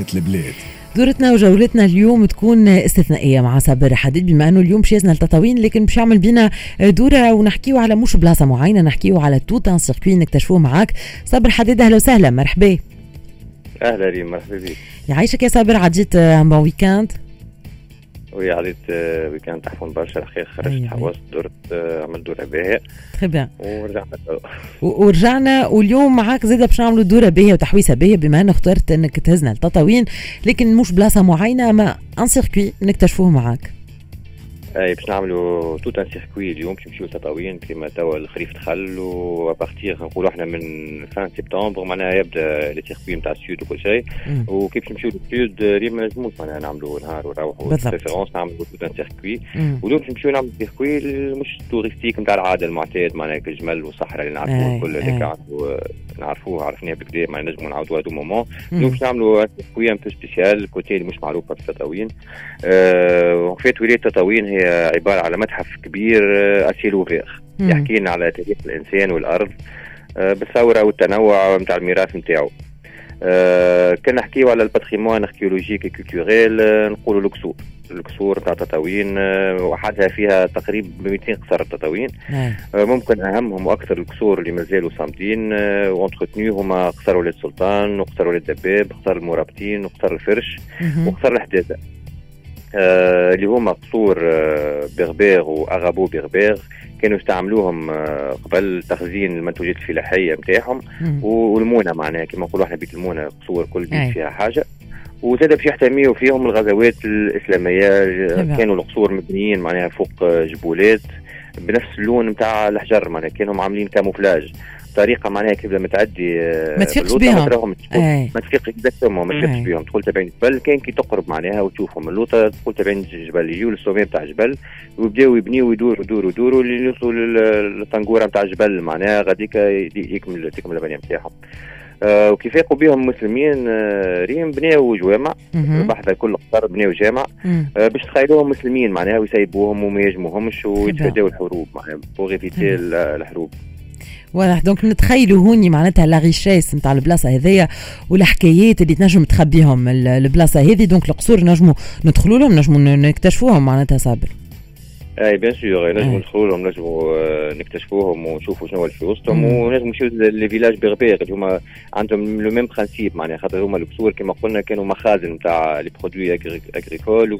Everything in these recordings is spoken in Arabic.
زينة البلاد. دورتنا وجولتنا اليوم تكون استثنائية مع صابر حديد بما أنه اليوم شيهزنا لتطاوين لكن باش يعمل بينا دورة ونحكيو على مش بلاصة معينة نحكيو على tout un circuit نكتشفوه معاك. صابر حديد أهلا وسهلا مرحبا. أهلا ريم مرحبا بك. يعيشك يا صابر عديت bon week-end oui عديت week-end تحفون برشا الحقيقة خرجت أيوة. حوست درت آه، عملت دورة باهية ورجعنا. ورجعنا واليوم معاك زاده باش نعملوا دورة باهيه وتحويسه باهيه بما أنك اخترت أنك تهزنا لتطاوين لكن مش بلاصة معينة mais un circuit نكتشفوه معاك اي باش نعملوا tout un circuit اليوم باش نمشيو تطاوين كيما توا الخريف دخل و à partir نقولوا إحنا من fin septembre معناها يبدأ les circuits نتاع ال sud وكل شيء مم. وكيف باش نمشيو لل sud ريم ما نجموش معناها نعملوا نهار ونروحوا بالضبط. préférence نعملوا tout un circuit. واليوم باش نمشيو نعملوا circuit مش touristique نتاع العادة المعتاد معناها كالجمل والصحراء اللي نعرفوه الكل نعرفوا نعرفوه عرفناه بكدا ما نجموا نعاودوها du moment. اليوم باش نعملوا circuit un peu spécial côté اللي مش معروفة في تطاوين آه فات ولايه تطاوين هي عبارة على متحف كبير à ciel مم. يحكي لنا على تاريخ الإنسان والأرض آه بالثروة والتنوع نتاع الميراث نتاعو آه كان نحكيو على ال patrimoine archéologique culturel آه نقولوا القصور القصور نتاع تطاوين آه وحدها فيها تقريبا 200 قصر تطاوين. آه، ممكن أهمهم وأكثر الكسور اللي مازالوا صامدين وانتروتنيو هما قصر ولاد سلطان وقصر ولاد دباب قصر المرابطين وقصر الفرش. وقصر الحداثه آه اللي هما قصور آه بغباغ وأغابو بغباغ كانوا يستعملوهم آه قبل تخزين المنتوجات الفلاحية نتاعهم. والمونة معناها كما نقولوا إحنا بيت المونة قصور كل أي. بيت فيها حاجة وزاد باش يحتميوا فيهم الغزوات الإسلامية طبعا. كانوا القصور مبنيين معناها فوق جبولات بنفس اللون نتاع الحجر معناها كانوا عاملين camouflage طريقة معناها كيف لما تعدي آه، ما تفيقش تقول- أي. ما تفيق exactement ما تفيقش أي. بيهم تقول تبعين جبل كان كي تقرب معناها وتشوفهم اللوطه تقول تبعين جبل يجوا لل sommet نتاع جبل ويبداو يبنيو ويدوروا يدوروا يدوروا اللي يوصلوا لل- للطنجورة نتاع الجبل معناها غاديك يكمل تكمل البنية نتاعهم آه وكيف يقوا بهم المسلمين آه ريم بناو جوامع. بحث كل قصر بناو جامع. آه باش تخيلوهم مسلمين معناها ويسيبوهم وما يهجموهمش خبا. ويتفاداو الحروب معناها pour éviter الحروب واضح donc نتخيلوا هوني معناتها la richesse نتاع البلاصة هذيا والحكايات اللي تنجم تخبيهم ال- البلاصة هذه donc القصور نجموا ندخلوا لهم نجموا نكتشفوهم معناتها صابر أي bien sûr. نجموا ندخلوا لهم نجموا آه، نكتشفوهم ونشوفوا شنو اللي في وسطهم. ونجموا نمشيو les villages berbères اللي هما عندهم le même principe معناها خاطر هما القصور كما قلنا كانوا مخازن نتاع les produits agricoles.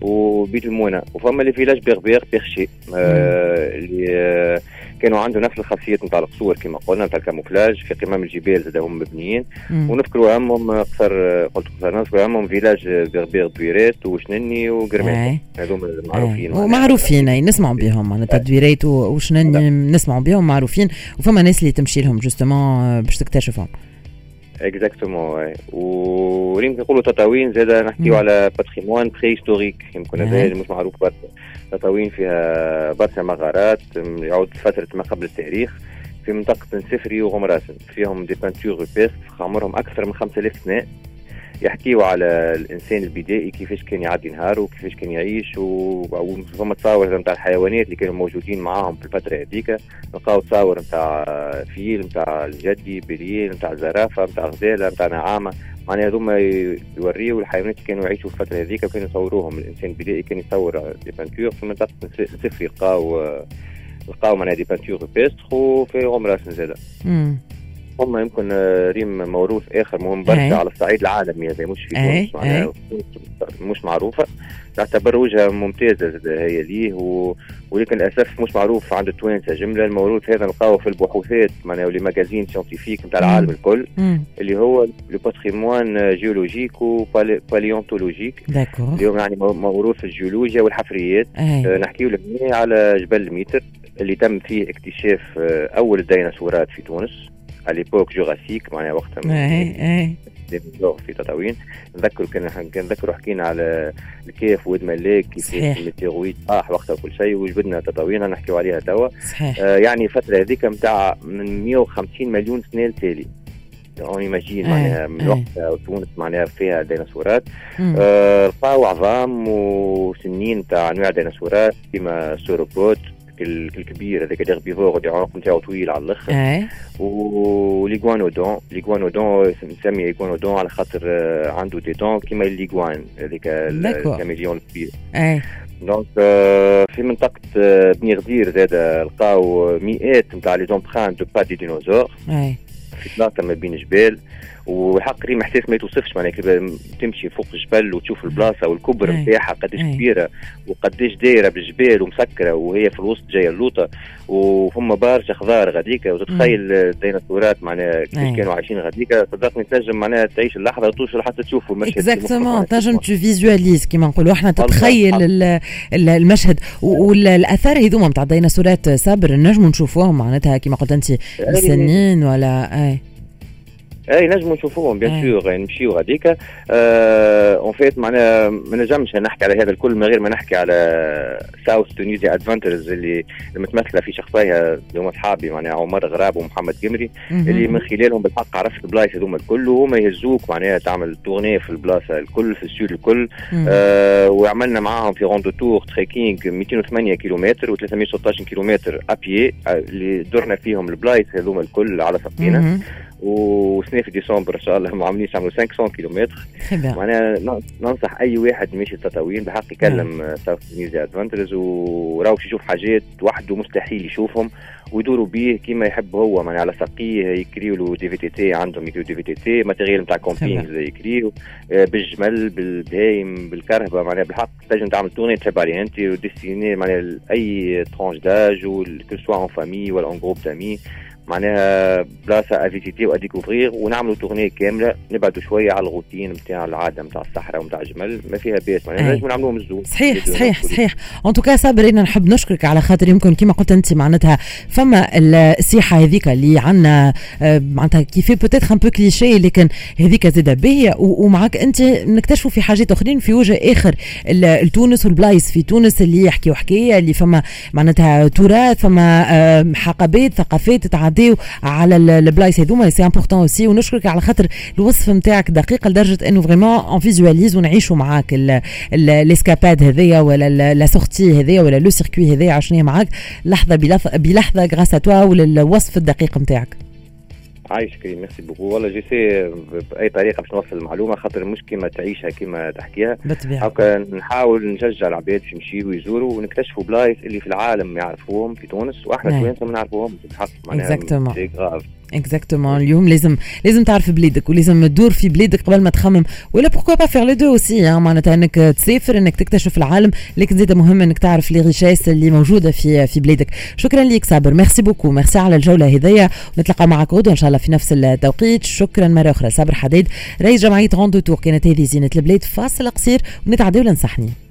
وبيت المونه وفما les villages berbères perchés اللي آه كانوا عندهم نفس الخاصيات نتاع القصور كما قلنا نتاع ال camouflage في قمم الجبال زاد هم مبنيين. ونذكروا اهمهم قصر قلت قصر نذكروا اهمهم villages berbères دويرات وشنني وقرماسة أي. هذوما. المعروفين معناها. ومعروفين أي نسمعوا بهم معناتها دويرات و- وشنني نسمعوا بهم معروفين وفما ناس اللي تمشي لهم justement باش تكتشفهم exactement وريم نقولوا تطاوين زاد نحكيو. على patrimoine préhistorique يمكن هذا مش معروف برشا تطاوين فيها برشا مغارات يعود فترة ما قبل التاريخ في منطقة نسفري وغمراسن فيهم des peintures عمرهم أكثر من 5000 سنة يحكيو على الإنسان البدائي كيفاش كان يعدي نهاره وكيفاش كان يعيش وفما تصاور نتاع الحيوانات اللي كانوا موجودين معاهم في الفترة هذيك نلقاو تصاور نتاع فيل نتاع الجدي بليل نتاع زرافة نتاع غزالة نتاع نعامة. معناها هذوما يوريو الحيوانات اللي كانوا يعيشوا في الفترة هذيك وكانوا يصوروهم. الإنسان البدائي كان يصور des peintures في منطقة نس- نسفري لقاو لقاو معناها des peintures rupestres وفي غمراسن زادة. هم يمكن آه، ريم موروث آخر مهم. برشا على الصعيد العالمي هذا مش في أي، تونس معناها مش معروفة تعتبر وجهة ممتازة هي ليه و... ولكن للأسف مش معروف عند التوانسه جملة الموروث هذا نلقاوه في البحوثات معناها و les magazines scientifiques نتاع العالم. الكل مم. اللي هو le patrimoine géologique و paléontologique اللي هو يعني مو- موروث الجيولوجيا والحفريات أي. آه، نحكيو لهنا على جبل الميتر اللي تم فيه اكتشاف آه، أول الديناصورات في تونس على l'époque jurassique معناها وقتها أي. أي. ديناصور في تطاوين نذكر كان نذكروا حكينا على الكيف واد ملاك كيف. ال météoroïde طاح وقتها وكل شيء وجبدنا تطاوين نحكيو عليها توا آه، يعني الفترة هذيك نتاع من 150 مليون سنه التالي on imagine معناها من أي. وقتها تونس معناها فيها ديناصورات. آه، لقاو عظام وسنين تاع انواع ديناصورات كيما ال sauropode الكبير هذاك ال herbivore اللي العنق نتاعو طويل على الأخر. اي و l'iguanodon l'iguanodon مسمي l'iguanodon على خاطر آه، عنده دي دون كيما ال iguane هذاك ال caméléon الكبير donc في منطقة بني غدير زادة لقاو مئات نتاع les empreintes de pas des dinosaures اي في بلاصة ما بين جبال. وحق ريم احساس ما يتوصفش معناها كيف تمشي فوق الجبل وتشوف البلاصة والكبر نتاعها قداش كبيرة وقداش دايرة بالجبال ومسكرة وهي في الوسط جاية اللوطة وفما برشا خضار غاديك وتتخيل الديناصورات معناها كيف كانوا عايشين غاديك. صدقني تنجم معناها تعيش اللحظة وتوصل حتى تشوفوا المشهد exactement تنجم تو visualise كيما نقولوا. إحنا تتخيل المشهد. والآثار هذوما نتاع الديناصورات صابر نجموا نشوفوهم معناتها كيما قلت أنت السنين ولا اي اي نجموا نشوفوهم bien sûr يعني نمشيو غاديك en fait معناها ما نجمش نحكي على هذا الكل من غير ما نحكي على South Tunisia Adventures اللي متمثلة في شخصيها اللي هما اصحابي معناها عمر غراب ومحمد قمري اللي من خلالهم بالحق عرفت البلايص هذوما الكل وهما يهزوك معناها تعمل tournée في البلاصة الكل في ال sud الكل. آه وعملنا معاهم في Rando Tour trekking 208 كيلومتر و316 كيلومتر ابيي اللي درنا فيهم البلايص هذوما الكل على سقينا وسنه في ديسمبر إن شاء الله. ما عاملين يعملوا 500 كيلومتر. معناها ننصح أي واحد يمشي التطاوين بحق يكلم South Tunisia Adventures وراهو يشوف حاجات وحده مستحيل يشوفهم ويدوروا به كيما يحب هو. معناها على ساقيه يكريو له des VTT عندهم يكريو des VTT matériel نتاع camping يكريو. آه، بالجمل بالبهايم بالكرهبه معناها بالحق تنجم تعمل tournée تحب عليه. أنت وديستيني معناها la tranche d'âge que ce soit en famille ولا en groupe d'amis معناها بلاصة à visiter و à découvrir ونعملوا tournée كاملة نبعدوا شوية على الروتين نتاع العادة نتاع الصحراء ونتاع الجمل ما فيها باس معناها لازم نعملوهم الزوج صحيح صحيح صحيح. en tout cas صابر إنا نحب نشكرك على خاطر يمكن كما قلت أنت معناتها فما السياحه هذيك اللي عندنا آه، معناتها كيف peut-être un peu cliché لكن هذيك زاده باهية ومعك أنت نكتشفوا في حاجات أخرين في وجه آخر تونس والبلايص في تونس اللي يحكيوا حكاية اللي فما معناتها تراث فما حقبات ثقافات تتعدى نعديو على البلايص هذوما. c'est important aussi ونشكرك على خاطر الوصف نتاعك دقيق لدرجة إنه vraiment on visualise ونعيشوا معاك ال escapade هذيا ولا la sortie هذيا ولا le circuit هذايا عشناه معاك. لحظة بلحظة grâce à toi وللوصف الدقيق نتاعك. عايش كريم merci beaucoup والله j'essaie بأي طريقة باش نوصل المعلومة خاطر مش كيما تعيشها كيما تحكيها. بالطبيعة. هكا نحاول نشجع العباد باش يمشيوا ويزوروا ونكتشفوا بلايص اللي في العالم ما يعرفوهم في تونس وإحنا نعم. توانسه ما نعرفوهم. بالحق معناها exactement اليوم لازم لازم تعرف بلادك ولازم تدور في بلادك قبل ما تخمم ولا pourquoi pas faire les deux aussi معناتها انك تسافر انك تكتشف العالم لكن زيد مهم انك تعرف les richesses اللي موجوده في في بلادك شكرا ليك صابر merci beaucoup merci على الجوله هذيا ونتلقى معك غدوه ان شاء الله في نفس التوقيت شكرا مره أخرى صابر حديد رئيس جمعيه Rando Tour كانت هذه زينه البلاد فاصل قصير ونتعداو لنصحني